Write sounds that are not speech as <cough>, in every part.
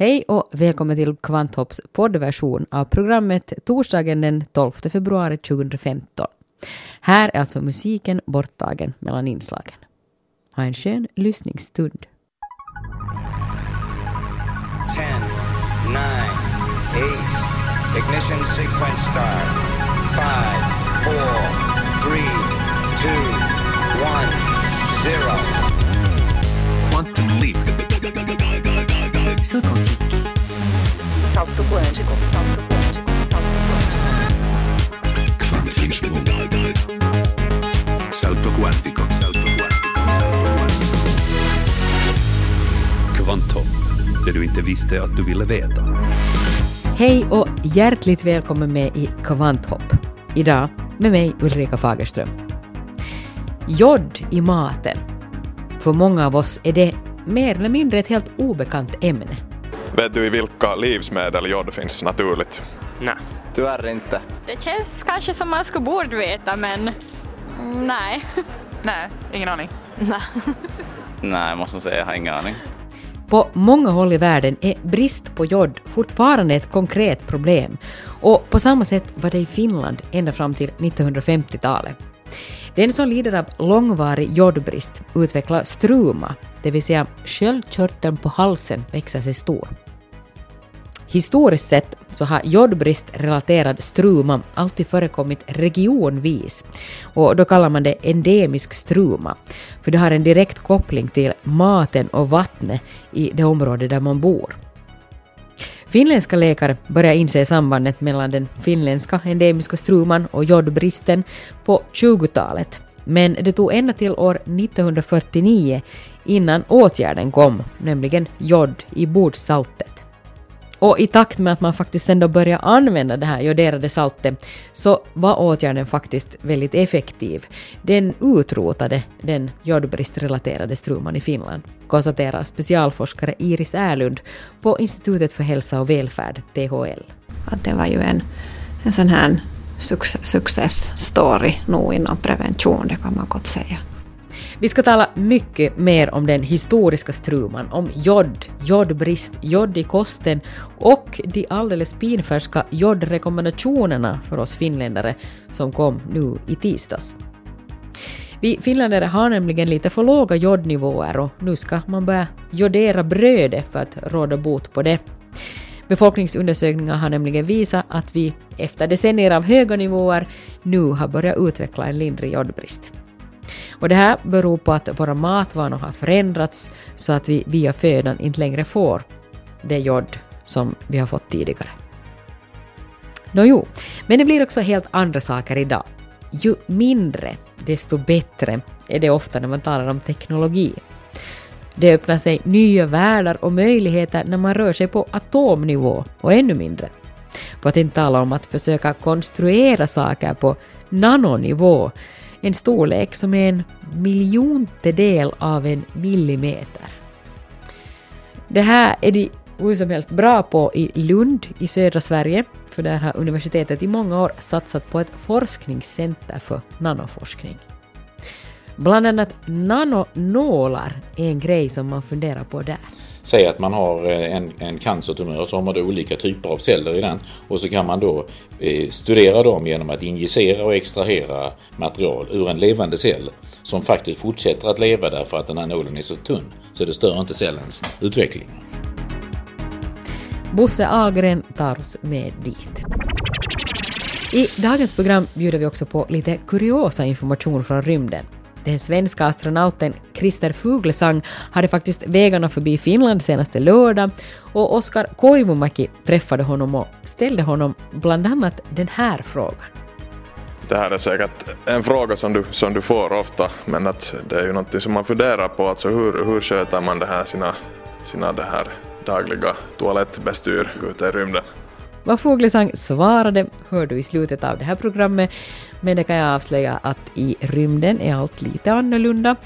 Hej och välkommen till Kvanthopps poddversion av programmet torsdagen den 12 februari 2015. Här är alltså musiken borttagen mellan inslagen. Ha en skön lyssningsstund. 10, 9, 8, ignition sequence start. 5, 4, 3, 2, 1, 0. Quantum leap. Salto quântico. Salto quântico. Salto quântico. Salto quântico. Salto quantico. Salto quantico. Salto quantico. Kvantum, det du inte visste att du ville veta. Hej och hjärtligt välkommen med i Kvanthopp. Idag med mig Ulrika Fagerström. Jod i maten. För många av oss är det mer eller mindre ett helt obekant ämne. Vet du i vilka livsmedel jod finns naturligt? Nej. Tyvärr inte. Det känns kanske som man skulle borde veta men mm, nej. <laughs> Nej, ingen aning. <laughs> Nej, jag måste säga jag har ingen aning. På många håll i världen är brist på jod fortfarande ett konkret problem och på samma sätt var det i Finland ända fram till 1950-talet. Den som lider av långvarig jodbrist utvecklar struma, det vill säga sköldkörteln på halsen växer sig stor. Historiskt sett så har jodbrist-relaterad struma alltid förekommit regionvis och då kallar man det endemisk struma, för det har en direkt koppling till maten och vattnet i det område där man bor. Finländska läkare började inse sambandet mellan den finländska endemiska struman och jodbristen på 20-talet, men det tog ända till år 1949 innan åtgärden kom, nämligen jod i bordssaltet. Och i takt med att man faktiskt sen då började använda det här joderade saltet så var åtgärden faktiskt väldigt effektiv. Den utrotade den jodbristrelaterade struman i Finland, konstaterar specialforskare Iris Ärlund på Institutet för hälsa och välfärd, THL. Att det var ju en, en sån här success, success story nog inom prevention, det kan man gott säga. Vi ska tala mycket mer om den historiska struman, om jod, jodbrist, jod i kosten och de alldeles pinfärska jodrekommendationerna för oss finländare som kom nu i tisdags. Vi finländare har nämligen lite för låga jodnivåer och nu ska man börja jodera brödet för att råda bot på det. Befolkningsundersökningar har nämligen visat att vi efter decennier av höga nivåer nu har börjat utveckla en lindrig jodbrist. Och det här beror på att våra matvanor har förändrats så att vi via födan inte längre får det jod som vi har fått tidigare. Nåjo, men det blir också helt andra saker idag. Ju mindre, desto bättre är det ofta när man talar om teknologi. Det öppnar sig nya världar och möjligheter när man rör sig på atomnivå och ännu mindre. För att inte tala om att försöka konstruera saker på nanonivå en storlek som är en miljontedel av en millimeter. Det här är de hur som helst bra på i Lund i södra Sverige, för där har universitetet i många år satsat på ett forskningscenter för nanoforskning. Bland annat nanonålar är en grej som man funderar på där. Säg att man har eh, en, en cancertumör så har man då olika typer av celler i den och så kan man då eh, studera dem genom att injicera och extrahera material ur en levande cell som faktiskt fortsätter att leva därför att den här nålen är så tunn så det stör inte cellens utveckling. Bosse Agren tar oss med dit. I dagens program bjuder vi också på lite kuriosa information från rymden. Den svenska astronauten Christer Fuglesang hade faktiskt vägarna förbi Finland senaste lördag och Oskar Koivumäki träffade honom och ställde honom bland annat den här frågan. Det här är säkert en fråga som du, som du får ofta, men att det är ju någonting som man funderar på. Alltså hur, hur sköter man det här, sina, sina det här dagliga toalettbestyr ute i rymden? Vad Fuglesang svarade hör du i slutet av det här programmet, men det kan jag avslöja att i rymden är allt lite annorlunda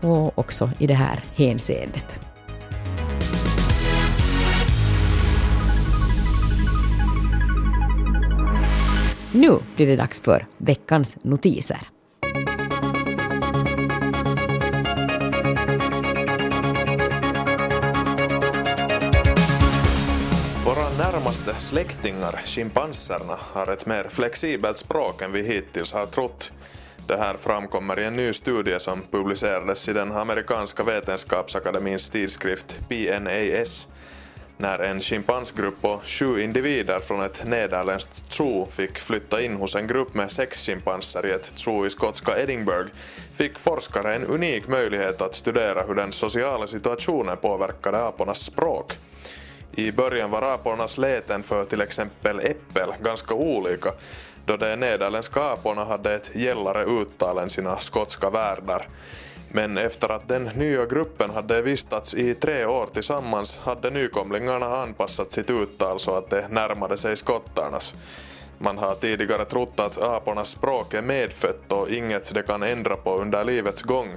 och också i det här hänseendet. Nu blir det dags för veckans notiser. Släktingar, schimpanserna, har ett mer flexibelt språk än vi hittills har trott. Det här framkommer i en ny studie som publicerades i den amerikanska vetenskapsakademins tidskrift PNAS när en schimpansgrupp på sju individer från ett nederländskt zoo fick flytta in hos en grupp med sex schimpanser i ett zoo i skotska Edinburgh fick forskare en unik möjlighet att studera hur den sociala situationen påverkade apornas språk. I början var apornas läten för till exempel äppel ganska olika då de nederländska aporna hade ett gällare uttal än sina skotska värdar. Men efter att den nya gruppen hade vistats i tre år tillsammans hade nykomlingarna anpassat sitt uttal så att det närmade sig skottarnas. Man har tidigare trott att apornas språk är medfött och inget de kan ändra på under livets gång.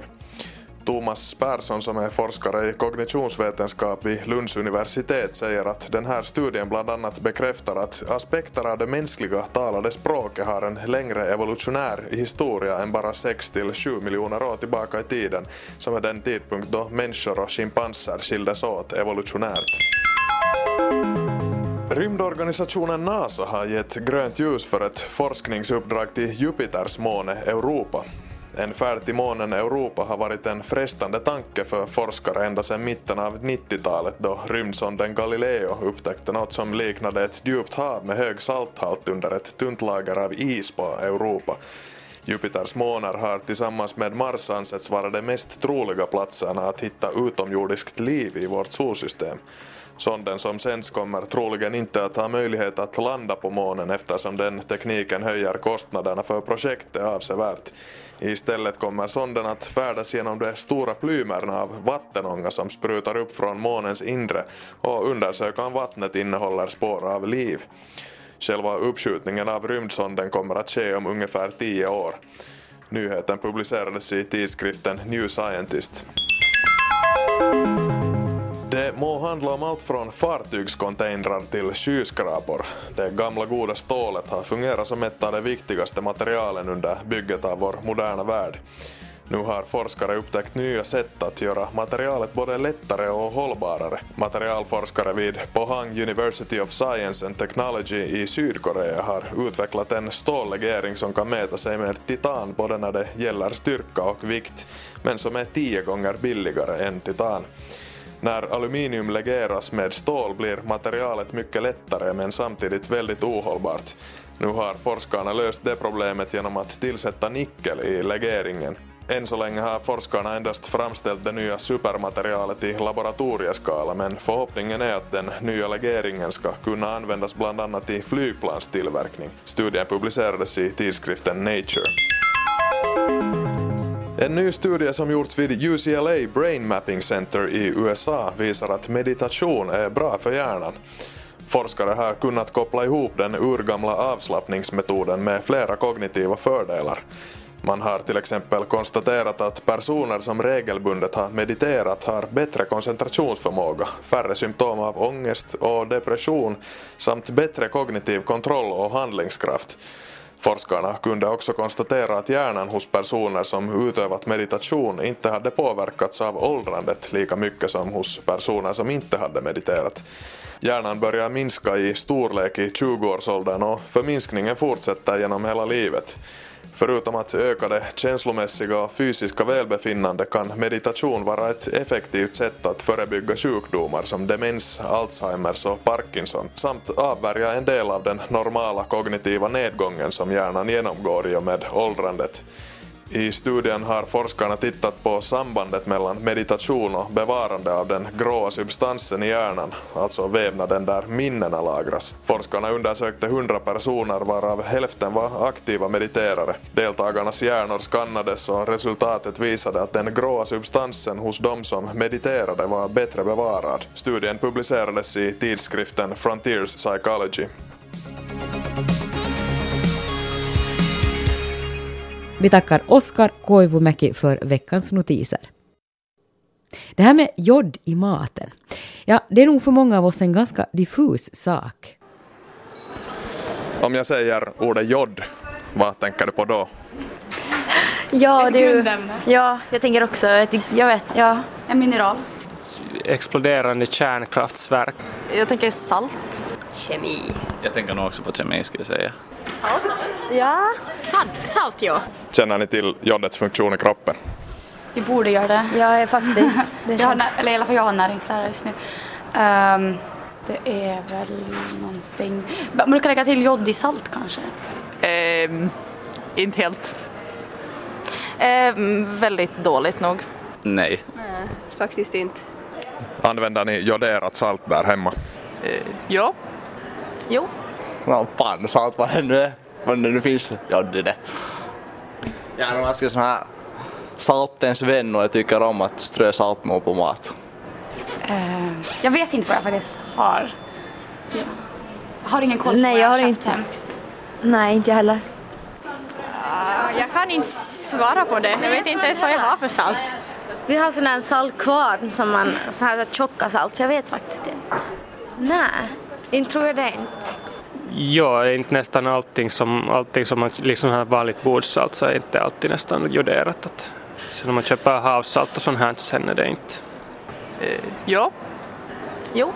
Thomas Persson som är forskare i kognitionsvetenskap vid Lunds universitet säger att den här studien bland annat bekräftar att aspekter av det mänskliga talade språket har en längre evolutionär historia än bara 6 till 7 miljoner år tillbaka i tiden som är den tidpunkt då människor och schimpanser skildes åt evolutionärt. Rymdorganisationen NASA har gett grönt ljus för ett forskningsuppdrag till Jupiters måne Europa. En färd till månen Europa har varit en frestande tanke för forskare ända sedan mitten av 90-talet då rymdsonden Galileo upptäckte något som liknade ett djupt hav med hög salthalt under ett tunt lager av is på Europa. Jupiters månar har tillsammans med Mars ansetts vara de mest troliga platserna att hitta utomjordiskt liv i vårt solsystem. Sonden som sänds kommer troligen inte att ha möjlighet att landa på månen eftersom den tekniken höjer kostnaderna för projektet avsevärt. Istället kommer sonden att färdas genom de stora plymerna av vattenånga som sprutar upp från månens inre och undersöka om vattnet innehåller spår av liv. Själva uppskjutningen av rymdsonden kommer att ske om ungefär tio år. Nyheten publicerades i tidskriften New Scientist. Det må handla om allt från fartygscontainrar till skyskrapor. Det gamla goda stålet har fungerat som ett av de viktigaste materialen under bygget av vår moderna värld. Nu har forskare upptäckt nya sätt att göra materialet både lättare och hållbarare. Materialforskare vid Pohang University of Science and Technology i Sydkorea har utvecklat en stållegering som kan mäta sig med titan både när det gäller styrka och vikt, men som är tio gånger billigare än titan. När aluminium legeras med stål blir materialet mycket lättare men samtidigt väldigt ohållbart. Nu har forskarna löst det problemet genom att tillsätta nickel i legeringen. Än så länge har forskarna endast framställt det nya supermaterialet i laboratorieskala men förhoppningen är att den nya legeringen ska kunna användas bland annat i flygplanstillverkning. Studien publicerades i tidskriften Nature. En ny studie som gjorts vid UCLA Brain Mapping Center i USA visar att meditation är bra för hjärnan. Forskare har kunnat koppla ihop den urgamla avslappningsmetoden med flera kognitiva fördelar. Man har till exempel konstaterat att personer som regelbundet har mediterat har bättre koncentrationsförmåga, färre symptom av ångest och depression samt bättre kognitiv kontroll och handlingskraft. Forskarna kunde också konstatera att hjärnan hos personer som utövat meditation inte hade påverkats av åldrandet lika mycket som hos personer som inte hade mediterat. Hjärnan börjar minska i storlek i 20-årsåldern och förminskningen fortsätter genom hela livet. Förutom att öka det känslomässiga och fysiska välbefinnande kan meditation vara ett effektivt sätt att förebygga sjukdomar som demens, Alzheimers och Parkinson samt avvärja en del av den normala kognitiva nedgången som hjärnan genomgår i och med åldrandet. I studien har forskarna tittat på sambandet mellan meditation och bevarande av den gråa substansen i hjärnan, alltså vävnaden där minnena lagras. Forskarna undersökte 100 personer varav hälften var aktiva mediterare. Deltagarnas hjärnor skannades och resultatet visade att den gråa substansen hos de som mediterade var bättre bevarad. Studien publicerades i tidskriften Frontiers Psychology. Vi tackar Oskar Koivumäki för veckans notiser. Det här med jod i maten, ja, det är nog för många av oss en ganska diffus sak. Om jag säger ordet jod, vad tänker du på då? Ja, Ett det är ju, grundämne. ja, jag tänker också, ett, jag vet, ja. En mineral. exploderande kärnkraftverk. Jag tänker salt. kemi. Jag tänker nog också på kemi ska jag säga. Salt? Ja. Salt, salt ja. Känner ni till jodets funktion i kroppen? Vi borde göra det. Ja, faktiskt. Det jag har, eller i alla fall jag har näringslära just nu. Ehm, det är väl någonting... Man brukar lägga till jod i salt kanske. Ehm, inte helt. Ehm, väldigt dåligt nog. Nej. Nej, faktiskt inte. Använder ni joderat salt där hemma? Ehm, ja. Jo. Ja, pannsalt vad det nu är. Vad det nu finns. Ja, det är det. Jag är nog ganska sån här saltens vän och jag tycker om att strö saltmål på mat. Ehm, jag vet inte vad jag faktiskt har. Jag har ingen koll på Nej, vad jag har har köpt inte. hem. Nej, inte jag heller. jag kan inte svara på det. Jag vet inte ens vad jag har för salt. Vi har sån här saltkvarn som man, så här tjocka salt, så jag vet faktiskt inte. Nej, inte tror jag det inte. Ja, inte nästan allting som, allting som man liksom har vanligt bordsalt så är inte alltid nästan joderat. Att, sen om man köper havssalt och sånt här sen är det inte. Ehm, ja. Jo.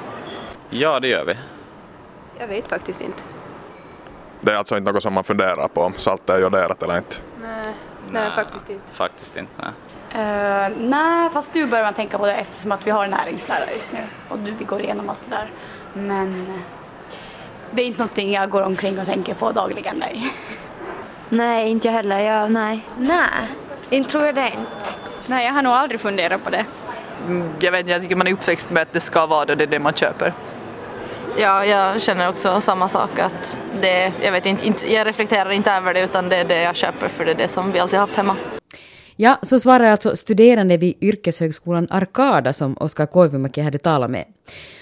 Ja, det gör vi. Jag vet faktiskt inte. Det är alltså inte något som man funderar på om saltet är joderat eller inte. Nej, nej faktiskt inte. Faktiskt inte. Nej. Eh, nej, fast nu börjar man tänka på det eftersom att vi har en näringslära just nu och nu vi går igenom allt det där. Men eh, det är inte någonting jag går omkring och tänker på dagligen, nej. Nej, inte jag heller. Jag, nej. Nej, inte tror jag det inte. Nej, jag har nog aldrig funderat på det. Mm, Jag vet inte, jag tycker man är uppväxt med att det ska vara det, det är det man köper. Ja, jag känner också samma sak att det, jag vet inte, inte, jag reflekterar inte över det utan det är det jag köper för det är det som vi alltid haft hemma. Ja, så svarar alltså studerande vid yrkeshögskolan Arkada som Oskar Koivumäki hade talat med.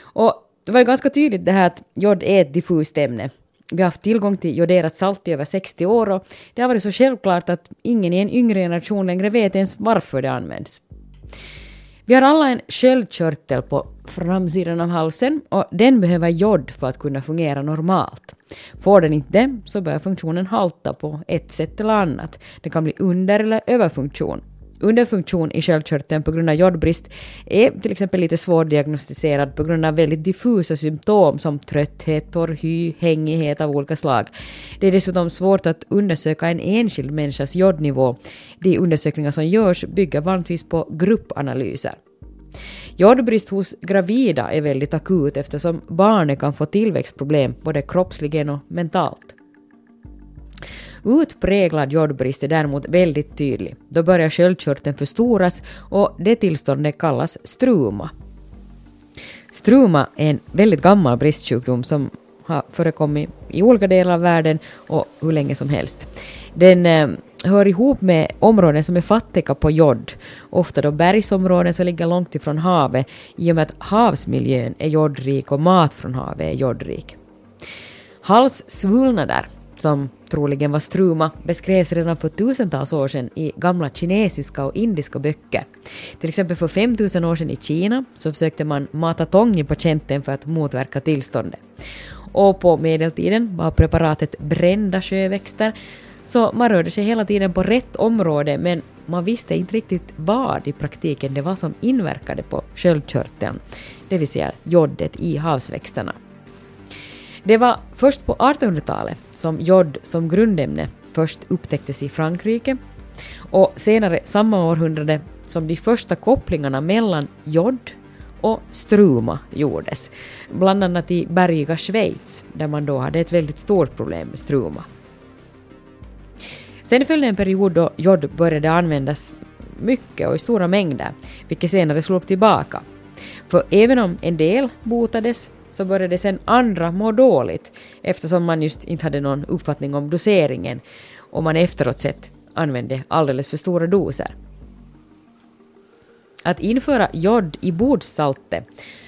Och det var ju ganska tydligt det här att jod är ett diffust ämne. Vi har haft tillgång till joderat salt i över 60 år och det har varit så självklart att ingen i en yngre generation längre vet ens varför det används. Vi har alla en sköldkörtel på framsidan av halsen och den behöver jod för att kunna fungera normalt. Får den inte det så börjar funktionen halta på ett sätt eller annat. Det kan bli under eller överfunktion. Underfunktion i sköldkörteln på grund av jodbrist är till exempel lite svårdiagnostiserad på grund av väldigt diffusa symptom som trötthet, torr hy, hängighet av olika slag. Det är dessutom svårt att undersöka en enskild människas jodnivå. De undersökningar som görs bygger vanligtvis på gruppanalyser. Jodbrist hos gravida är väldigt akut eftersom barnet kan få tillväxtproblem både kroppsligen och mentalt. Utpräglad jodbrist är däremot väldigt tydlig. Då börjar sköldkörteln förstoras och det tillståndet kallas struma. Struma är en väldigt gammal bristsjukdom som har förekommit i olika delar av världen och hur länge som helst. Den eh, hör ihop med områden som är fattiga på jod, ofta då bergsområden som ligger långt ifrån havet i och med att havsmiljön är jodrik och mat från havet är jodrik. Halssvullnader, som troligen var struma, beskrevs redan för tusentals år sedan i gamla kinesiska och indiska böcker. Till exempel för 5000 år sedan i Kina så försökte man mata tång i patienten för att motverka tillståndet. Och på medeltiden var preparatet brända sjöväxter, så man rörde sig hela tiden på rätt område men man visste inte riktigt vad i praktiken det var som inverkade på sköldkörteln, det vill säga jodet i havsväxterna. Det var först på 1800-talet som jod som grundämne först upptäcktes i Frankrike och senare samma århundrade som de första kopplingarna mellan jod och struma gjordes, bland annat i bergiga Schweiz där man då hade ett väldigt stort problem med struma. Sen följde en period då jod började användas mycket och i stora mängder, vilket senare slog tillbaka. För även om en del botades så började sen andra må dåligt eftersom man just inte hade någon uppfattning om doseringen och man efteråt sett använde alldeles för stora doser. Att införa jod i bordssaltet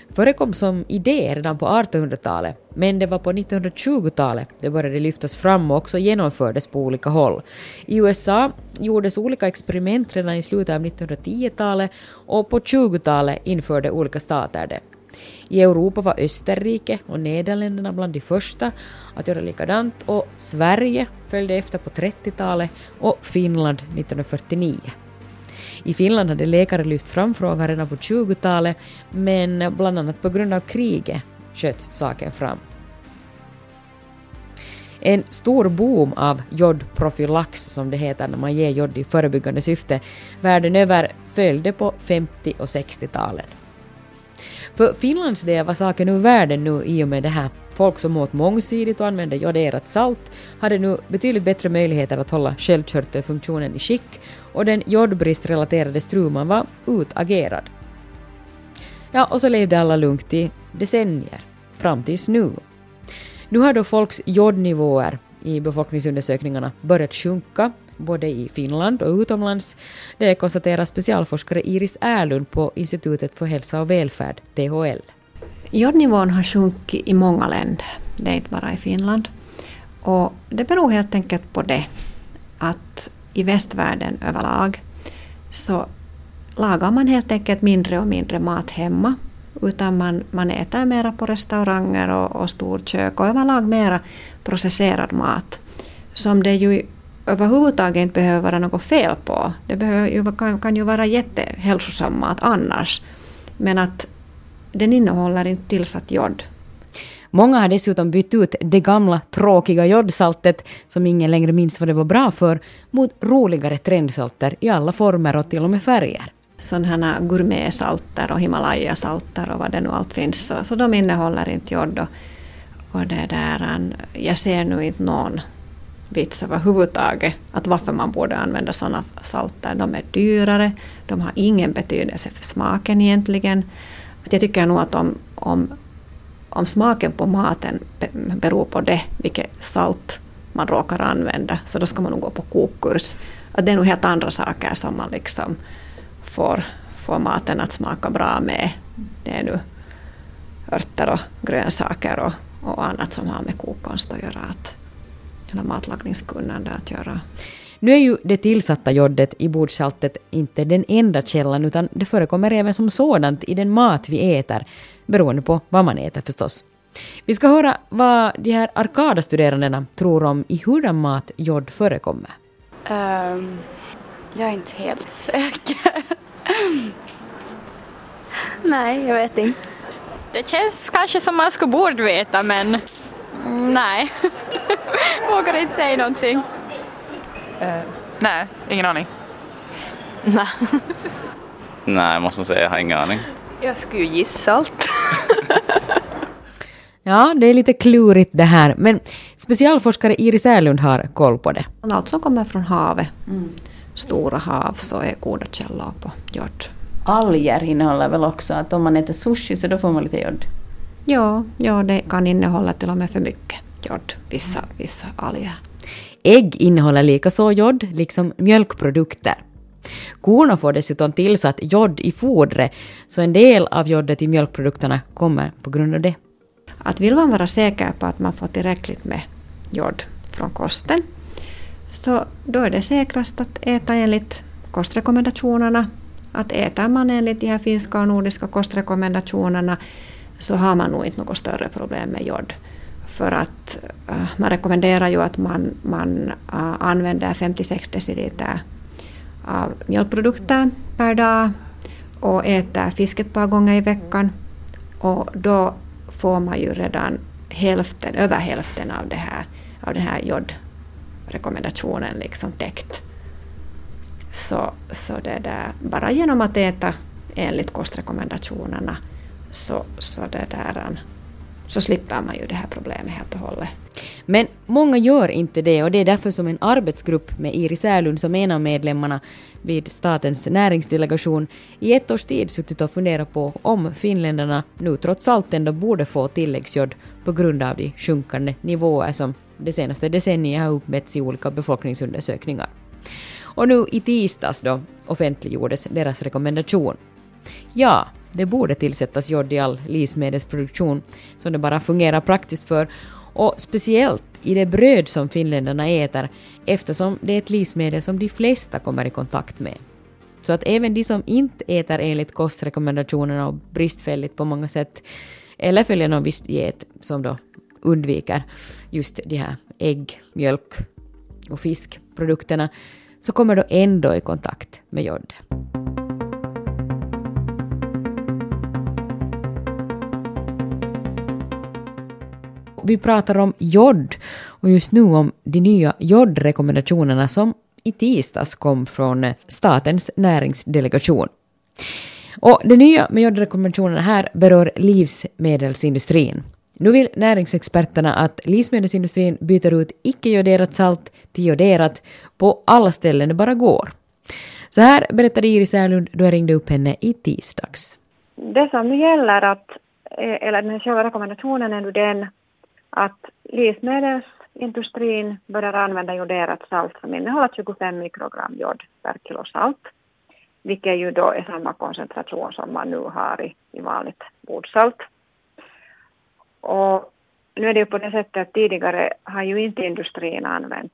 förekom som idé redan på 1800-talet, men det var på 1920-talet det började lyftas fram och också genomfördes på olika håll. I USA gjordes olika experiment redan i slutet av 1910-talet och på 20-talet införde olika stater det. I Europa var Österrike och Nederländerna bland de första att göra likadant och Sverige följde efter på 30-talet och Finland 1949. I Finland hade läkare lyft fram frågan redan på 20-talet men bland annat på grund av kriget sköts saken fram. En stor boom av jodprofylax, som det heter när man ger jod i förebyggande syfte, världen över följde på 50 och 60-talen. För Finlands del var saken ur världen nu i och med det här. Folk som åt mångsidigt och använde joderat salt hade nu betydligt bättre möjligheter att hålla sköldkörtelfunktionen i skick och den jodbristrelaterade struman var utagerad. Ja, och så levde alla lugnt i decennier, fram tills nu. Nu har då folks jodnivåer i befolkningsundersökningarna börjat sjunka, både i Finland och utomlands. Det konstaterar specialforskare Iris Erlund på Institutet för hälsa och välfärd, THL. Jodnivån har sjunkit i många länder, det är inte bara i Finland. Och det beror helt enkelt på det att i västvärlden överlag så lagar man helt enkelt mindre och mindre mat hemma. Utan man, man äter mera på restauranger och, och storkök och överlag mera processerad mat. Som det ju överhuvudtaget inte behöver vara något fel på. Det behöver ju, kan, kan ju vara jättehälsosam mat annars. Men att den innehåller inte tillsatt jod. Många har dessutom bytt ut det gamla tråkiga jodsaltet, som ingen längre minns vad det var bra för, mot roligare trendsalter i alla former och till och med färger sådana här gourmetsalter och Himalaya-salter och vad det nu allt finns. Så, så de innehåller inte jod. Och, och det där, jag ser nu inte någon vits överhuvudtaget att varför man borde använda sådana salter. De är dyrare, de har ingen betydelse för smaken egentligen. Att jag tycker nog att om, om, om smaken på maten beror på det, vilket salt man råkar använda, så då ska man nog gå på kokkurs. Att det är nog helt andra saker som man liksom får, får maten att smaka bra med. Det är nu örter och grönsaker och, och annat som har med kokkonst att göra. Att, eller matlagningskunnande att göra. Nu är ju det tillsatta jodet i bordsaltet inte den enda källan, utan det förekommer även som sådant i den mat vi äter, beroende på vad man äter förstås. Vi ska höra vad de här Arkada-studerandena tror om i hurdan mat jod förekommer. Um, jag är inte helt säker. nej, jag vet inte. Det känns kanske som man skulle borde veta men nej. <laughs> Vågar inte säga någonting. Uh, nej, ingen aning. Nej. <laughs> nej, jag måste säga jag har ingen aning. Jag skulle ju gissa allt. <laughs> Ja, det är lite klurigt det här, men specialforskare Iris Erlund har koll på det. Allt som kommer från havet. Mm stora hav så är goda källor på jod. Alger innehåller väl också att om man äter sushi så då får man lite jod? Ja, ja det kan innehålla till och med för mycket jod, vissa, vissa alger. Ägg innehåller likaså jod, liksom mjölkprodukter. Korna får dessutom tillsatt jod i fodret, så en del av jodet i mjölkprodukterna kommer på grund av det. Att vill man vara säker på att man får tillräckligt med jod från kosten så då är det säkrast att äta enligt kostrekommendationerna. Att äter man enligt de här finska och nordiska kostrekommendationerna så har man nog inte något större problem med jod. För att uh, man rekommenderar ju att man, man uh, använder 50-60 deciliter av mjölkprodukter per dag och äter fisk ett par gånger i veckan. Och då får man ju redan hälften, över hälften av, det här, av den här jodrekommendationen liksom täckt. Så, så det där, bara genom att äta enligt kostrekommendationerna så, så, det där, ähm, så slipper man ju det här problemet helt och hållet. Men många gör inte det och det är därför som en arbetsgrupp med Iris Erlund som en av medlemmarna vid statens näringsdelegation i ett års tid suttit och funderat på om finländarna nu trots allt ändå borde få tilläggsjod på grund av de sjunkande nivåer som det senaste decenniet har uppmätts i olika befolkningsundersökningar. Och nu i tisdags då offentliggjordes deras rekommendation. Ja, det borde tillsättas jod i all livsmedelsproduktion som det bara fungerar praktiskt för och speciellt i det bröd som finländarna äter eftersom det är ett livsmedel som de flesta kommer i kontakt med. Så att även de som inte äter enligt kostrekommendationerna och bristfälligt på många sätt eller följer någon viss diet som då undviker just de här ägg, mjölk och fiskprodukterna, så kommer då ändå i kontakt med jod. Vi pratar om jod och just nu om de nya jodrekommendationerna som i tisdags kom från eh, Statens näringsdelegation. Och det nya med jodrekommendationerna här berör livsmedelsindustrin. Nu vill näringsexperterna att livsmedelsindustrin byter ut icke-joderat salt till joderat på alla ställen det bara går. Så här berättade Iris Erlund då jag ringde upp henne i tisdags. Det som nu gäller att, eh, eller den här själva rekommendationen är nu den att livsmedelsindustrin börjar använda joderat salt som innehåller 25 mikrogram jod per kilo salt, vilket ju då är samma koncentration som man nu har i, i vanligt bordsalt. Och nu är det ju på det sättet att tidigare har ju inte industrin använt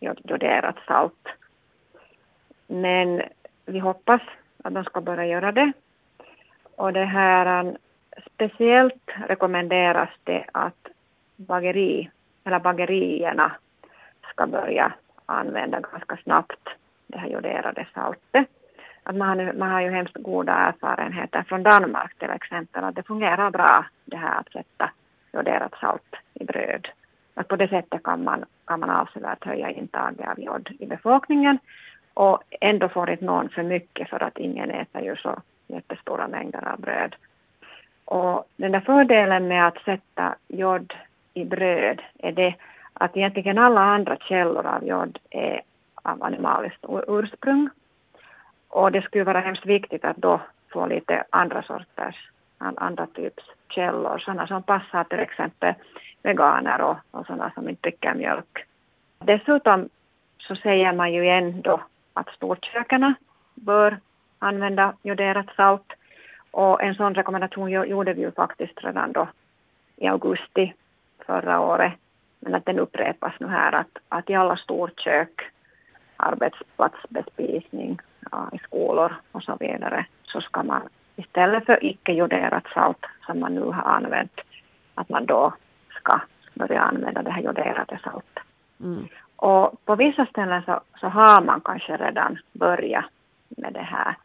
joderat salt. Men vi hoppas att de ska börja göra det. Och det här speciellt rekommenderas det att bageri, eller bagerierna ska börja använda ganska snabbt det här joderade saltet. Att man, har, man har ju hemskt goda erfarenheter från Danmark till exempel att det fungerar bra det här att sätta joderat salt i bröd. Att på det sättet kan man, kan man avsevärt höja intaget av jod i befolkningen och ändå får inte någon för mycket för att ingen äter ju så jättestora mängder av bröd. Och den där fördelen med att sätta jod i bröd är det att egentligen alla andra källor av jod är av animaliskt ursprung. Och det skulle vara hemskt viktigt att då få lite andra sorters, andra typs källor, sådana som passar till exempel veganer och, och sådana som inte dricker mjölk. Dessutom så säger man ju ändå att storkökarna bör använda joderat salt och en sån rekommendation gjorde vi ju faktiskt redan då i augusti förra året. Men att den upprepas nu här att, att i alla storkök, arbetsplatsbespisning, ja, i skolor och så vidare så ska man istället för icke-joderat salt som man nu har använt, att man då ska börja använda det här joderade saltet. Mm. Och på vissa ställen så, så har man kanske redan börjat med det här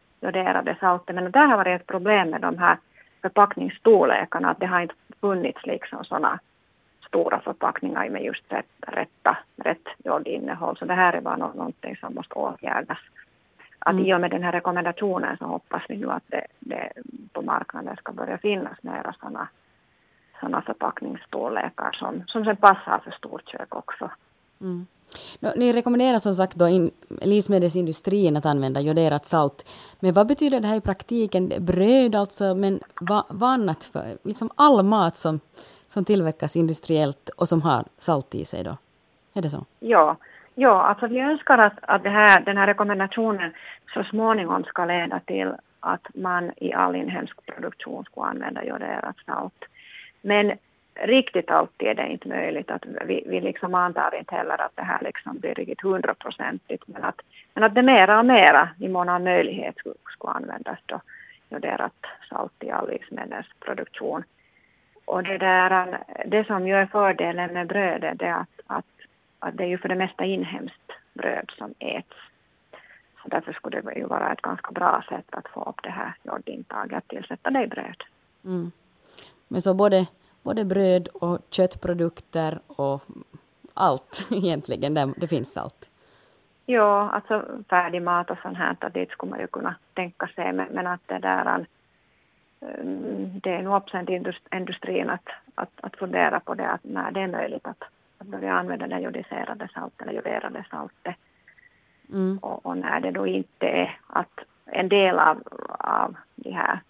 saltet. Men där har varit ett problem med de här förpackningsstorlekarna, att det har inte funnits liksom sådana stora förpackningar med just rätt, rätta, rätt jodinnehåll. Så det här är bara någonting som måste åtgärdas. Att mm. i och med den här rekommendationen så hoppas vi nu att det, det på marknaden ska börja finnas mera sådana såna förpackningsstorlekar som, som sen passar för storkök också. Mm. No, ni rekommenderar som sagt då in, livsmedelsindustrin att använda joderat salt. Men vad betyder det här i praktiken? Bröd alltså, men vad, vad annat för, liksom all mat som, som tillverkas industriellt och som har salt i sig då? Är det så? Ja, ja alltså vi önskar att, att det här, den här rekommendationen så småningom ska leda till att man i all inhemsk produktion ska använda joderat salt. Men riktigt alltid är det inte möjligt. att Vi, vi liksom antar inte heller att det här liksom blir riktigt hundraprocentigt men att, men att det mera och mera i mån av möjlighet skulle, skulle användas då joderat salt i all livsmedelsproduktion. Och det, där, det som ju är fördelen med brödet är att, att, att det är ju för det mesta inhemskt bröd som äts. Så därför skulle det ju vara ett ganska bra sätt att få upp det här jodintaget, att tillsätta det i bröd. Mm. Men så både både bröd och köttprodukter och allt <laughs> egentligen, där det finns salt. Ja, alltså färdig mat och sånt här, dit skulle man ju kunna tänka sig, men, men att det där mm, det är nog upp till industrin att, att, att fundera på det, att när det är möjligt att, att börja använda det jodiserade saltet eller joderade saltet. Mm. Och, och, när det då inte är att en del av, av de här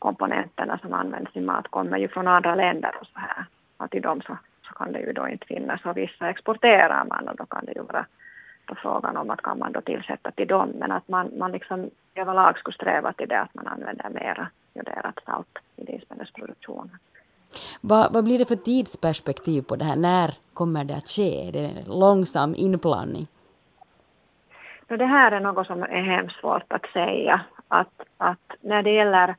komponenterna som används i mat kommer ju från andra länder och så här. Och till dem så, så kan det ju då inte finnas och vissa exporterar man och då kan det ju vara på frågan om att kan man då tillsätta till dem men att man, man liksom överlag skulle sträva till det att man använder mera joderat salt i livsmedelsproduktionen. Vad, vad blir det för tidsperspektiv på det här? När kommer det att ske? Är det långsam inblandning? det här är något som är hemskt svårt att säga. Att, att när det gäller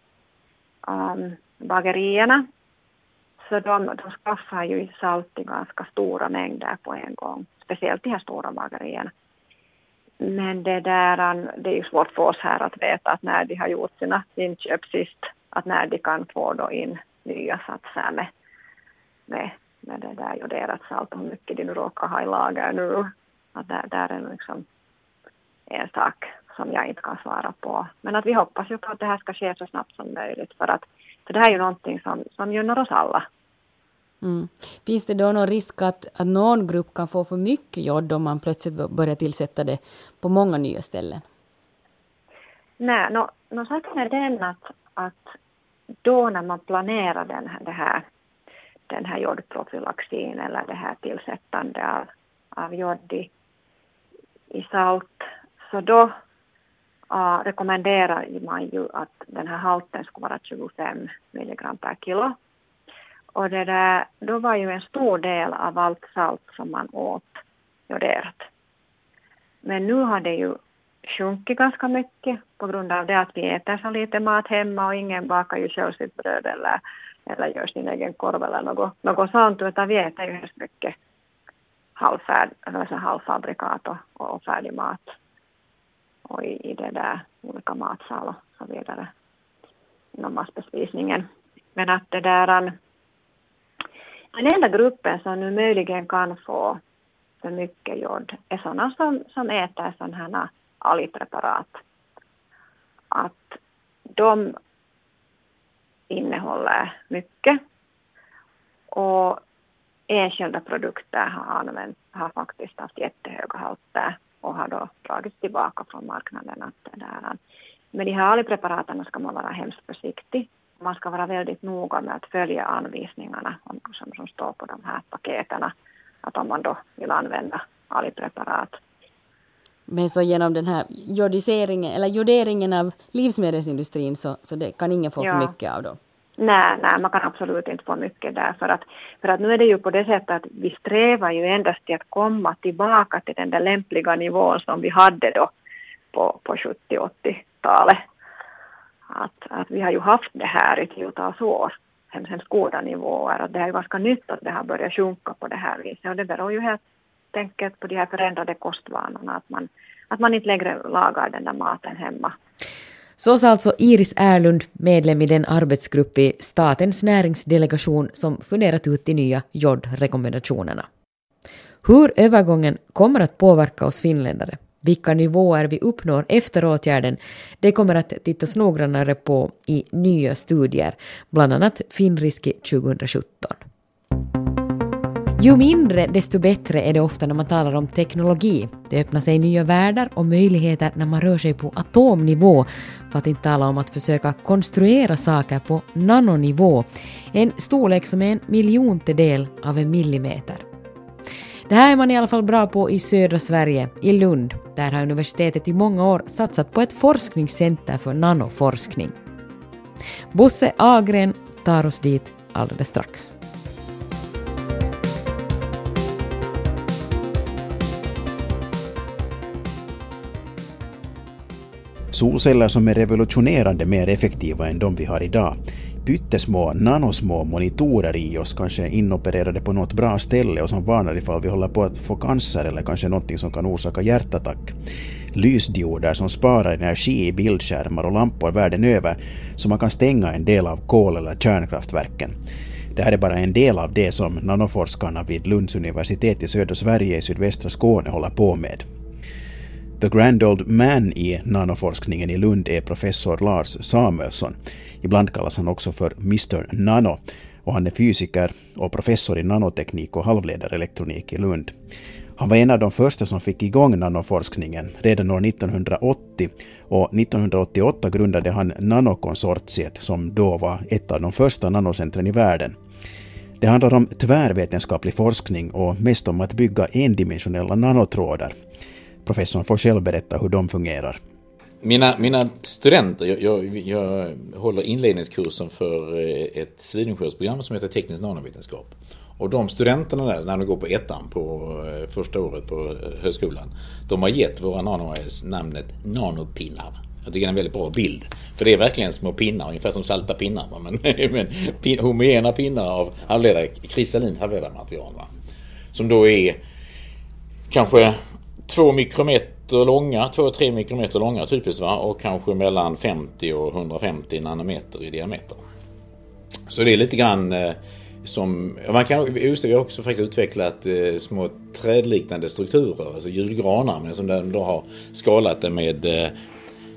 um, bagerierna. Så de, de skaffar ju salt i ganska stora mängder på en gång, speciellt de här stora bagerierna. Men det, där, ähm, det är ju svårt för oss här att veta att när de har gjort sina inköp sist, att när de kan få då in nya satser med, med, med det där joderat salt och hur mycket de nu råkar ha i lager nu. Att där, där är liksom en sak som jag inte kan svara på. Men att vi hoppas ju på att det här ska ske så snabbt som möjligt för att för det här är ju någonting som, som gynnar oss alla. Mm. Finns det då någon risk att, att någon grupp kan få för mycket jod om man plötsligt börjar tillsätta det på många nya ställen? Nej, no, no, saken är den att, att då när man planerar den, det här, den här jodprofylaxin eller det här tillsättande av, av jod i, i salt, så då Ah, uh, rekommenderar man ju att den här halten skulle vara 25 milligram per kilo. Och det där, då var ju en stor del av allt salt som man åt joderat. Men nu har det ju sjunkit ganska mycket på grund av det att vi äter så lite mat hemma och ingen bakar ju själv sitt bröd eller, eller gör sin egen korv eller något, något sånt utan vi äter ju hemskt mycket halvfärd, alltså halvfabrikat och, och färdig mat och i, i det där. Olika matsal och så vidare inom massbespisningen. Men att det där den enda gruppen som nu möjligen kan få för mycket jod. Är sådana som, som äter sådana här algpreparat. Att de innehåller mycket. Och enskilda produkter har, använt, har faktiskt haft jättehöga halter och har då dragits tillbaka från marknaden. Att där. Med de här algpreparaten ska man vara hemskt försiktig. Man ska vara väldigt noga med att följa anvisningarna som, som står på de här paketerna. Att om man då vill använda algpreparat. Men så genom den här jodiseringen, eller joderingen av livsmedelsindustrin så, så det kan ingen få ja. för mycket av då? Nej, nej, man kan absolut inte få mycket där för att, för att nu är det ju på det sättet att vi strävar ju endast till att komma tillbaka till den där lämpliga nivån som vi hade då på, på 70-80-talet. Att, att vi har ju haft det här i tiotals år, hemskt goda nivåer. Att det är ganska nytt att det har börjat sjunka på det här viset och det beror ju helt enkelt på de här förändrade kostvanorna, att man, att man inte längre lagar den där maten hemma. Så sa alltså Iris Erlund, medlem i den arbetsgrupp i Statens näringsdelegation som funderat ut de nya jodrekommendationerna. Hur övergången kommer att påverka oss finländare, vilka nivåer vi uppnår efter åtgärden, det kommer att tittas noggrannare på i nya studier, bland annat Finriski 2017. Ju mindre, desto bättre är det ofta när man talar om teknologi. Det öppnar sig nya världar och möjligheter när man rör sig på atomnivå, för att inte tala om att försöka konstruera saker på nanonivå, en storlek som är en miljontedel av en millimeter. Det här är man i alla fall bra på i södra Sverige, i Lund. Där har universitetet i många år satsat på ett forskningscenter för nanoforskning. Bosse Agren tar oss dit alldeles strax. Solceller som är revolutionerande mer effektiva än de vi har idag. Pyttesmå, nanosmå monitorer i oss, kanske inopererade på något bra ställe och som varnar ifall vi håller på att få cancer eller kanske någonting som kan orsaka hjärtattack. Lysdioder som sparar energi i bildskärmar och lampor världen över så man kan stänga en del av kol eller kärnkraftverken. Det här är bara en del av det som nanoforskarna vid Lunds universitet i södra Sverige i sydvästra Skåne håller på med. The Grand Old Man i nanoforskningen i Lund är professor Lars Samuelsson. Ibland kallas han också för Mr Nano och han är fysiker och professor i nanoteknik och halvledarelektronik i Lund. Han var en av de första som fick igång nanoforskningen redan år 1980 och 1988 grundade han Nanokonsortiet som då var ett av de första nanocentren i världen. Det handlar om tvärvetenskaplig forskning och mest om att bygga endimensionella nanotrådar professorn får själv berätta hur de fungerar. Mina, mina studenter, jag, jag, jag håller inledningskursen för eh, ett civilingenjörsprogram som heter teknisk nanovetenskap. Och de studenterna där, när de går på ettan på eh, första året på eh, högskolan, de har gett våra nanois namnet nanopinnar. Jag tycker det är en väldigt bra bild. För det är verkligen små pinnar, ungefär som salta pinnar. Men, <laughs> men pin, homogena pinnar av halvledare, kristallin halvledarmaterial. Som då är kanske två mikrometer långa, två tre mikrometer långa typiskt va? och kanske mellan 50 och 150 nanometer i diameter. Så det är lite grann eh, som, man kan, just det, vi har också faktiskt utvecklat eh, små trädliknande strukturer, alltså julgranar, men som de då har skalat det med eh,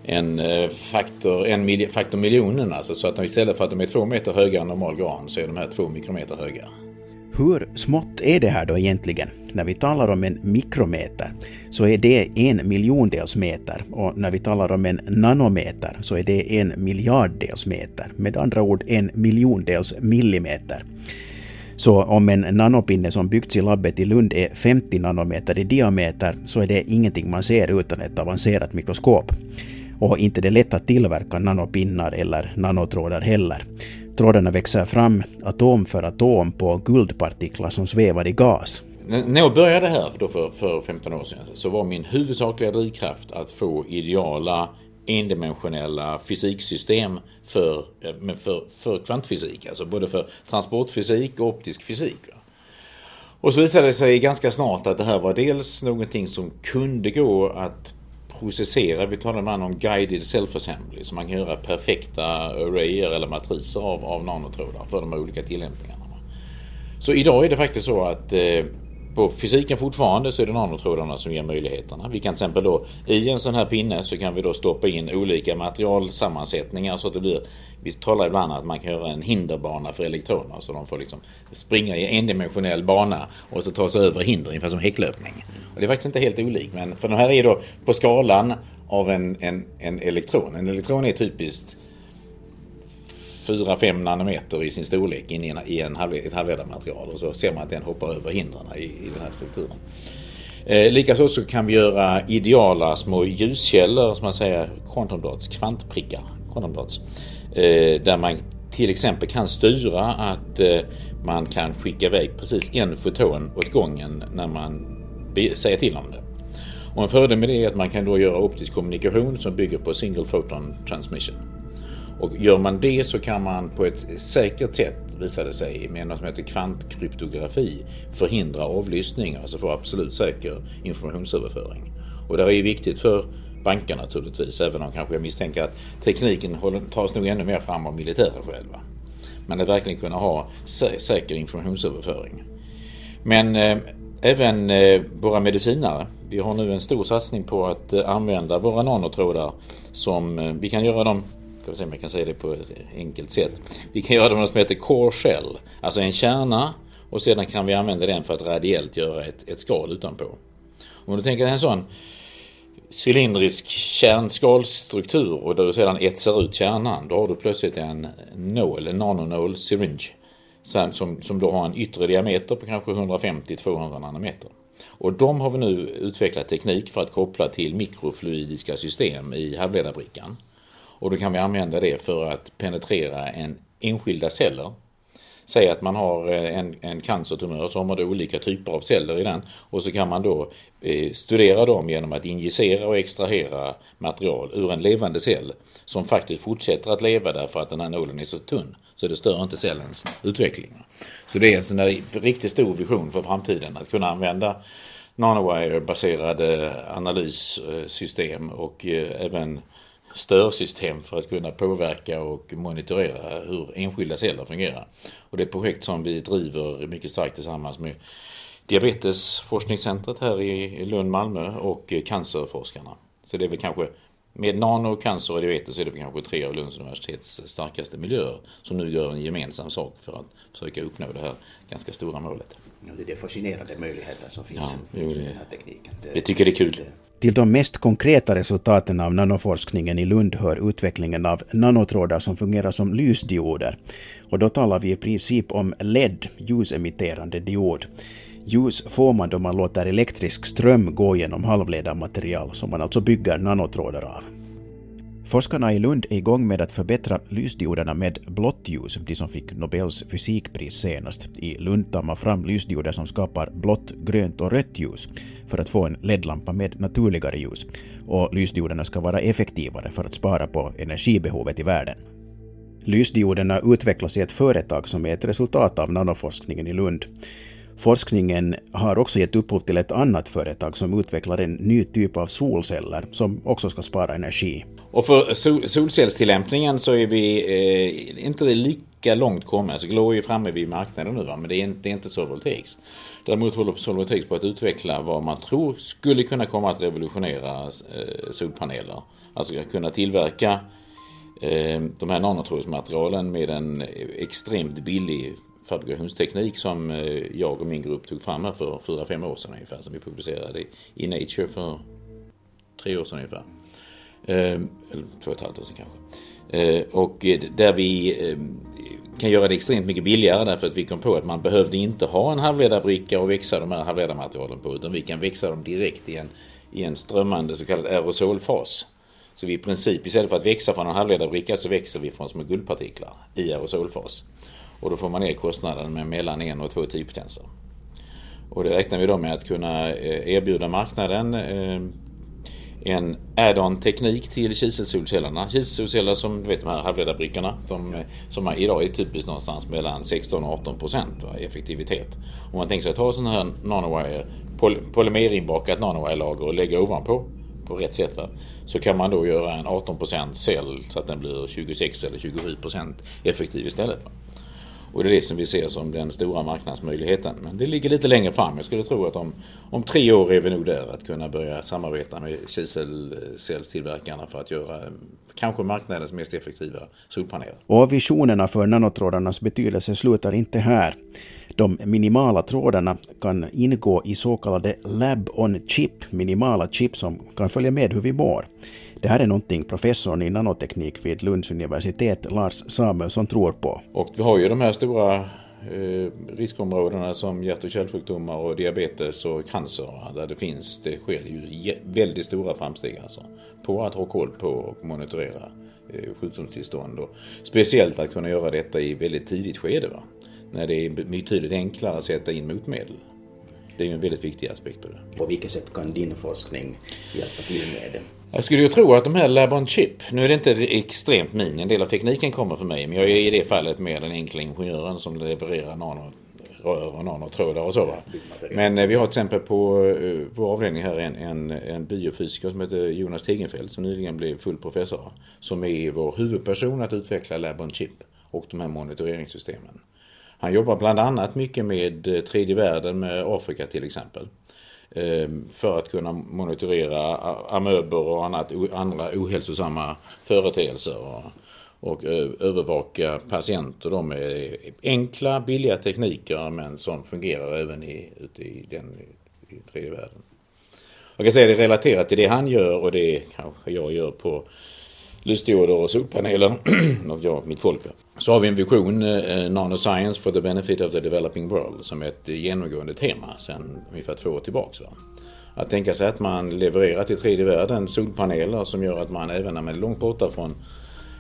en eh, faktor, en mil, faktor miljonen alltså, så att de istället för att de är två meter höga än normal gran så är de här två mikrometer höga. Hur smått är det här då egentligen? När vi talar om en mikrometer så är det en miljondels meter och när vi talar om en nanometer så är det en miljarddels meter. Med andra ord en miljondels millimeter. Så om en nanopinne som byggts i labbet i Lund är 50 nanometer i diameter så är det ingenting man ser utan ett avancerat mikroskop. Och inte det är lätt att tillverka nanopinnar eller nanotrådar heller. Trådarna växer fram atom för atom på guldpartiklar som svävar i gas. När jag började här då för, för 15 år sedan så var min huvudsakliga drivkraft att få ideala endimensionella fysiksystem för, eh, för, för kvantfysik, alltså både för transportfysik och optisk fysik. Och så visade det sig ganska snart att det här var dels någonting som kunde gå att processera, vi talade ibland om guided self-assembly, så man kan göra perfekta arrayer eller matriser av, av nanotrådar för de här olika tillämpningarna. Så idag är det faktiskt så att eh, på fysiken fortfarande så är det nanotrådarna som ger möjligheterna. Vi kan till exempel då i en sån här pinne så kan vi då stoppa in olika materialsammansättningar så att det blir, vi talar ibland om att man kan göra en hinderbana för elektroner så de får liksom springa i endimensionell bana och så ta sig över hinder ungefär som häcklöpning. Och det är faktiskt inte helt olikt men för de här är då på skalan av en, en, en elektron. En elektron är typiskt 4-5 nanometer i sin storlek in i, en, i en halv, ett halvledarmaterial och så ser man att den hoppar över hindren i, i den här strukturen. Eh, Likaså så kan vi göra ideala små ljuskällor, som man säger, quantum dots, kvantprickar, quantum dots, eh, där man till exempel kan styra att eh, man kan skicka iväg precis en foton åt gången när man säger till om det. Och en fördel med det är att man kan då göra optisk kommunikation som bygger på single photon transmission. Och gör man det så kan man på ett säkert sätt, visade det sig, med något som heter kvantkryptografi förhindra avlyssning, alltså få absolut säker informationsöverföring. Och det är ju viktigt för banker naturligtvis, även om kanske jag misstänker att tekniken tas nog ännu mer fram av militären själva. Men att verkligen kunna ha sä säker informationsöverföring. Men eh, även eh, våra medicinare. Vi har nu en stor satsning på att eh, använda våra nanotrådar som eh, vi kan göra dem ska vi se om jag kan säga det på ett enkelt sätt. Vi kan göra det med något som heter core shell, alltså en kärna och sedan kan vi använda den för att radiellt göra ett, ett skal utanpå. Om du tänker dig en sån cylindrisk kärnskalstruktur och där du sedan etsar ut kärnan, då har du plötsligt en nål, en nanonål syringe. Som, som då har en yttre diameter på kanske 150-200 nanometer. Och de har vi nu utvecklat teknik för att koppla till mikrofluidiska system i halvledarbrickan. Och då kan vi använda det för att penetrera en enskilda celler. Säg att man har eh, en, en cancertumör så har man då olika typer av celler i den och så kan man då eh, studera dem genom att injicera och extrahera material ur en levande cell som faktiskt fortsätter att leva därför att den här nålen är så tunn så det stör inte cellens utveckling. Så det är en sån där riktigt stor vision för framtiden att kunna använda nanowire-baserade analyssystem och eh, även störsystem för att kunna påverka och monitorera hur enskilda celler fungerar. Och det är ett projekt som vi driver mycket starkt tillsammans med Diabetesforskningscentret här i Lund, Malmö och cancerforskarna. Så det är väl kanske med nano, cancer och diabetes är det kanske tre av Lunds universitets starkaste miljöer som nu gör en gemensam sak för att försöka uppnå det här ganska stora målet. Ja, det är fascinerande möjligheter som finns ja, i den här tekniken. Det, jag tycker det är kul. Till de mest konkreta resultaten av nanoforskningen i Lund hör utvecklingen av nanotrådar som fungerar som lysdioder. Och då talar vi i princip om LED, ljusemitterande diod. Ljus får man då man låter elektrisk ström gå genom halvledarmaterial som man alltså bygger nanotrådar av. Forskarna i Lund är igång med att förbättra lysdioderna med blått ljus, de som fick Nobels fysikpris senast. I Lund tar man fram lysdioder som skapar blått, grönt och rött ljus för att få en LED-lampa med naturligare ljus. Och lysdioderna ska vara effektivare för att spara på energibehovet i världen. Lysdioderna utvecklas i ett företag som är ett resultat av nanoforskningen i Lund. Forskningen har också gett upphov till ett annat företag som utvecklar en ny typ av solceller som också ska spara energi. Och för sol solcellstillämpningen så är vi eh, inte lika långt komna. Alltså Glow är ju framme vid marknaden nu va? men det är inte, det är inte Solvoltaics. Däremot håller Solvoltaics på att utveckla vad man tror skulle kunna komma att revolutionera eh, solpaneler. Alltså kunna tillverka eh, de här nanotrådsmaterialen med en extremt billig fabrikationsteknik som eh, jag och min grupp tog fram här för 4-5 år sedan ungefär. Som vi publicerade i Nature för tre år sedan ungefär. Ehm, eller två och ett halvt år sedan kanske. Ehm, och eh, där vi ehm, kan göra det extremt mycket billigare därför att vi kom på att man behövde inte ha en halvledarbricka och växa de här halvledarmaterialen på utan vi kan växa dem direkt i en, i en strömmande så kallad aerosolfas. Så vi i princip istället för att växa från en halvledarbricka så växer vi från små guldpartiklar i aerosolfas. Och då får man ner kostnaden med mellan en och två tidpotenser. Och det räknar vi då med att kunna eh, erbjuda marknaden eh, en add-on teknik till kiselsolcellerna. Kiselsolceller som du vet de här halvledarbrickorna eh, som, som idag är typiskt någonstans mellan 16 och 18 procent effektivitet. Om man tänker sig att ha sån här nanowire, poly polymerinbakat nanowire-lager och lägga ovanpå på rätt sätt va? så kan man då göra en 18 cell så att den blir 26 eller 27 effektiv istället. Va? Och det är det som vi ser som den stora marknadsmöjligheten. Men det ligger lite längre fram. Jag skulle tro att om, om tre år är vi nog där att kunna börja samarbeta med kiselcellstillverkarna för att göra eh, kanske marknadens mest effektiva solpaneler. Och visionerna för nanotrådarnas betydelse slutar inte här. De minimala trådarna kan ingå i så kallade Lab on Chip, minimala chip som kan följa med hur vi mår. Det här är någonting professorn i nanoteknik vid Lunds universitet, Lars Samuelsson, tror på. Och vi har ju de här stora eh, riskområdena som hjärt och kärlsjukdomar och diabetes och cancer där det finns, det sker ju väldigt stora framsteg alltså på att ha koll på och monitorera eh, sjukdomstillstånd och speciellt att kunna göra detta i väldigt tidigt skede va? när det är betydligt enklare att sätta in motmedel. Det är ju en väldigt viktig aspekt på det. På vilket sätt kan din forskning hjälpa till med det? Jag skulle ju tro att de här Lab on Chip, nu är det inte extremt min, en del av tekniken kommer för mig, men jag är i det fallet mer den enkla ingenjören som levererar nanorör och nanotrådar och så. Va? Men eh, vi har till exempel på, eh, på avdelningen här en, en, en biofysiker som heter Jonas Tegenfeldt som nyligen blev full professor. Som är vår huvudperson att utveckla Lab on Chip och de här monitoreringssystemen. Han jobbar bland annat mycket med eh, tredje världen, med Afrika till exempel. Ehm, för att kunna monitorera amöber och annat, andra ohälsosamma företeelser. Och, och eh, övervaka patienter då med enkla, billiga tekniker men som fungerar även i, ute i den i tredje världen. Jag kan säga det relaterat till det han gör och det kanske jag gör på lysdioder och solpaneler <clears throat> och jag, mitt folk. Så har vi en vision, eh, Nanoscience for the benefit of the developing world, som är ett genomgående tema sedan ungefär två år tillbaks. Va? Att tänka sig att man levererar till tredje världen solpaneler som gör att man även när man är långt borta från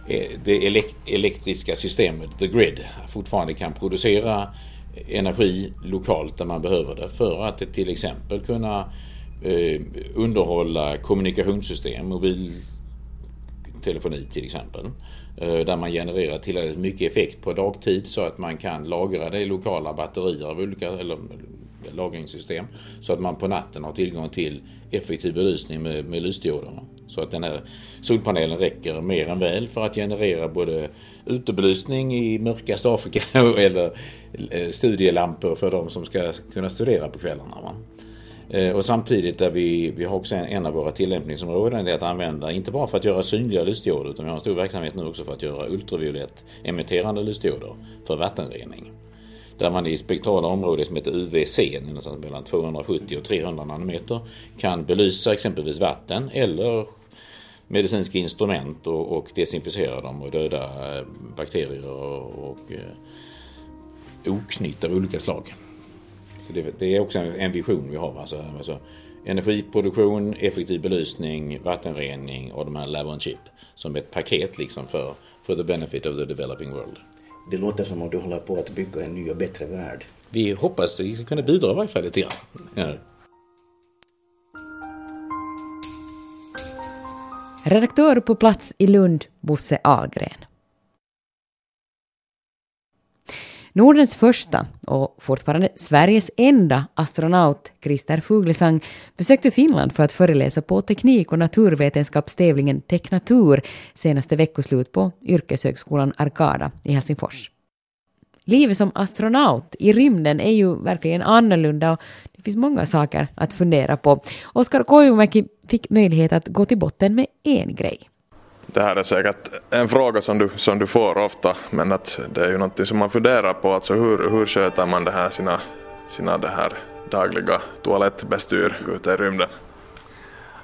eh, det elektriska systemet, the grid, fortfarande kan producera energi lokalt där man behöver det för att till exempel kunna eh, underhålla kommunikationssystem, mobil telefoni till exempel. Eh, där man genererar tillräckligt mycket effekt på dagtid så att man kan lagra det i lokala batterier av olika eller eh, lagringssystem. Så att man på natten har tillgång till effektiv belysning med, med lysdioder. Så att den här solpanelen räcker mer än väl för att generera både utebelysning i mörkaste Afrika <laughs> eller eh, studielampor för de som ska kunna studera på kvällarna. Eh, och samtidigt där vi, vi har också en, en av våra tillämpningsområden det är att använda, inte bara för att göra synliga lysdioder utan vi har en stor verksamhet nu också för att göra ultraviolett emitterande lysdioder för vattenrening. Där man i spektrala områden som heter UVC, någonstans mellan 270 och 300 nanometer, kan belysa exempelvis vatten eller medicinska instrument och, och desinficera dem och döda eh, bakterier och, och eh, oknytt av olika slag. Så det, det, är också en vision vi har. Alltså, alltså, energiproduktion, effektiv belysning, vattenrening och de här lab on chip som ett paket liksom för, for the benefit of the developing world. Det låter som om du håller på att bygga en ny och bättre värld. Vi hoppas att vi ska kunna bidra i varje fall lite grann. Ja. Redaktör på plats i Lund, Bosse Ahlgren. Nordens första och fortfarande Sveriges enda astronaut, Christer Fuglesang, besökte Finland för att föreläsa på teknik och naturvetenskapstävlingen Teknatur senaste veckoslut på Yrkeshögskolan Arkada i Helsingfors. livet som astronaut i rymden är ju verkligen annorlunda och det finns många saker att fundera på. Oskar Koivumäki fick möjlighet att gå till botten med en grej. Det här är säkert en fråga som du, som du får ofta men att det är ju någonting som man funderar på. Alltså hur, hur sköter man det här sina, sina det här dagliga toalettbestyr ute i rymden?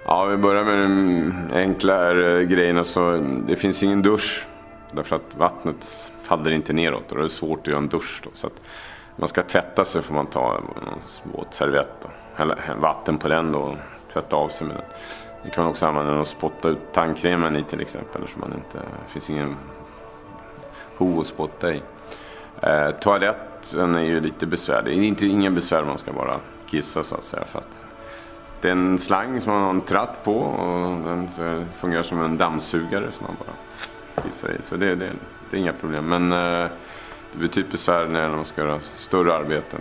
Ja, vi börjar med den enklare eh, grejen. Alltså, det finns ingen dusch därför att vattnet faller inte neråt och det är svårt att göra en dusch. Då, så att man ska tvätta sig får man ta en våtservett och hälla vatten på den då och tvätta av sig med den. Det kan man också använda den och spotta ut tandkrämen i till exempel. Så man inte, det finns ingen ho att spotta i. Eh, toaletten är ju lite besvärlig. Det är inte, ingen besvär man ska bara kissa så att säga. För att det är en slang som man har en tratt på och den fungerar som en dammsugare som man bara kissar i. Så det, det, det är inga problem. Men eh, det blir typ besvär när man ska göra större arbeten.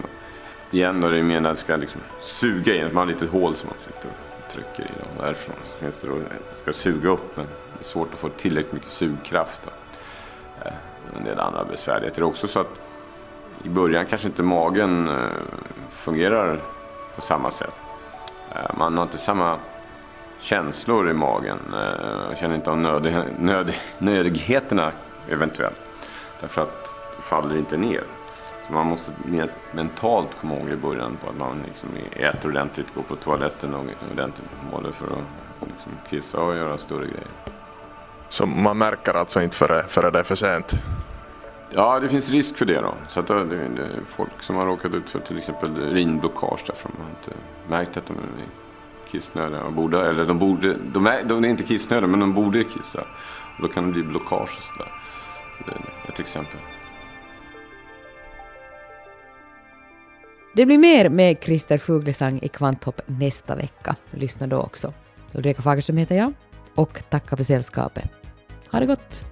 Igen då är det mer när det ska liksom suga in. Man har ett litet hål som man sitter och trycker i. dem därifrån finns det då, det ska suga upp men det är svårt att få tillräckligt mycket sugkraft. Då. Eh, en del andra besvärligheter. Det är också så att i början kanske inte magen eh, fungerar på samma sätt. Eh, man har inte samma känslor i magen. Man känner inte av nöd, nöd, nödigheterna eventuellt. Därför att det faller inte ner. Man måste mer mentalt komma ihåg i början på att man liksom äter ordentligt, går på toaletten ordentligt. Både för att liksom kissa och göra större grejer. Så man märker alltså inte före, före det är för sent? Ja, det finns risk för det då. Så att det, det folk som har råkat ut för till exempel urinblockage därför de har inte märkt att de är kissnödiga. Och borde, eller de, borde, de, är, de är inte kissnödiga men de borde kissa. Och då kan det bli blockage och sådär. Så det är ett exempel. Det blir mer med Christer Fuglesang i Kvanthopp nästa vecka. Lyssna då också. Ulrika Fagerström heter jag och tackar för sällskapet. Ha det gott!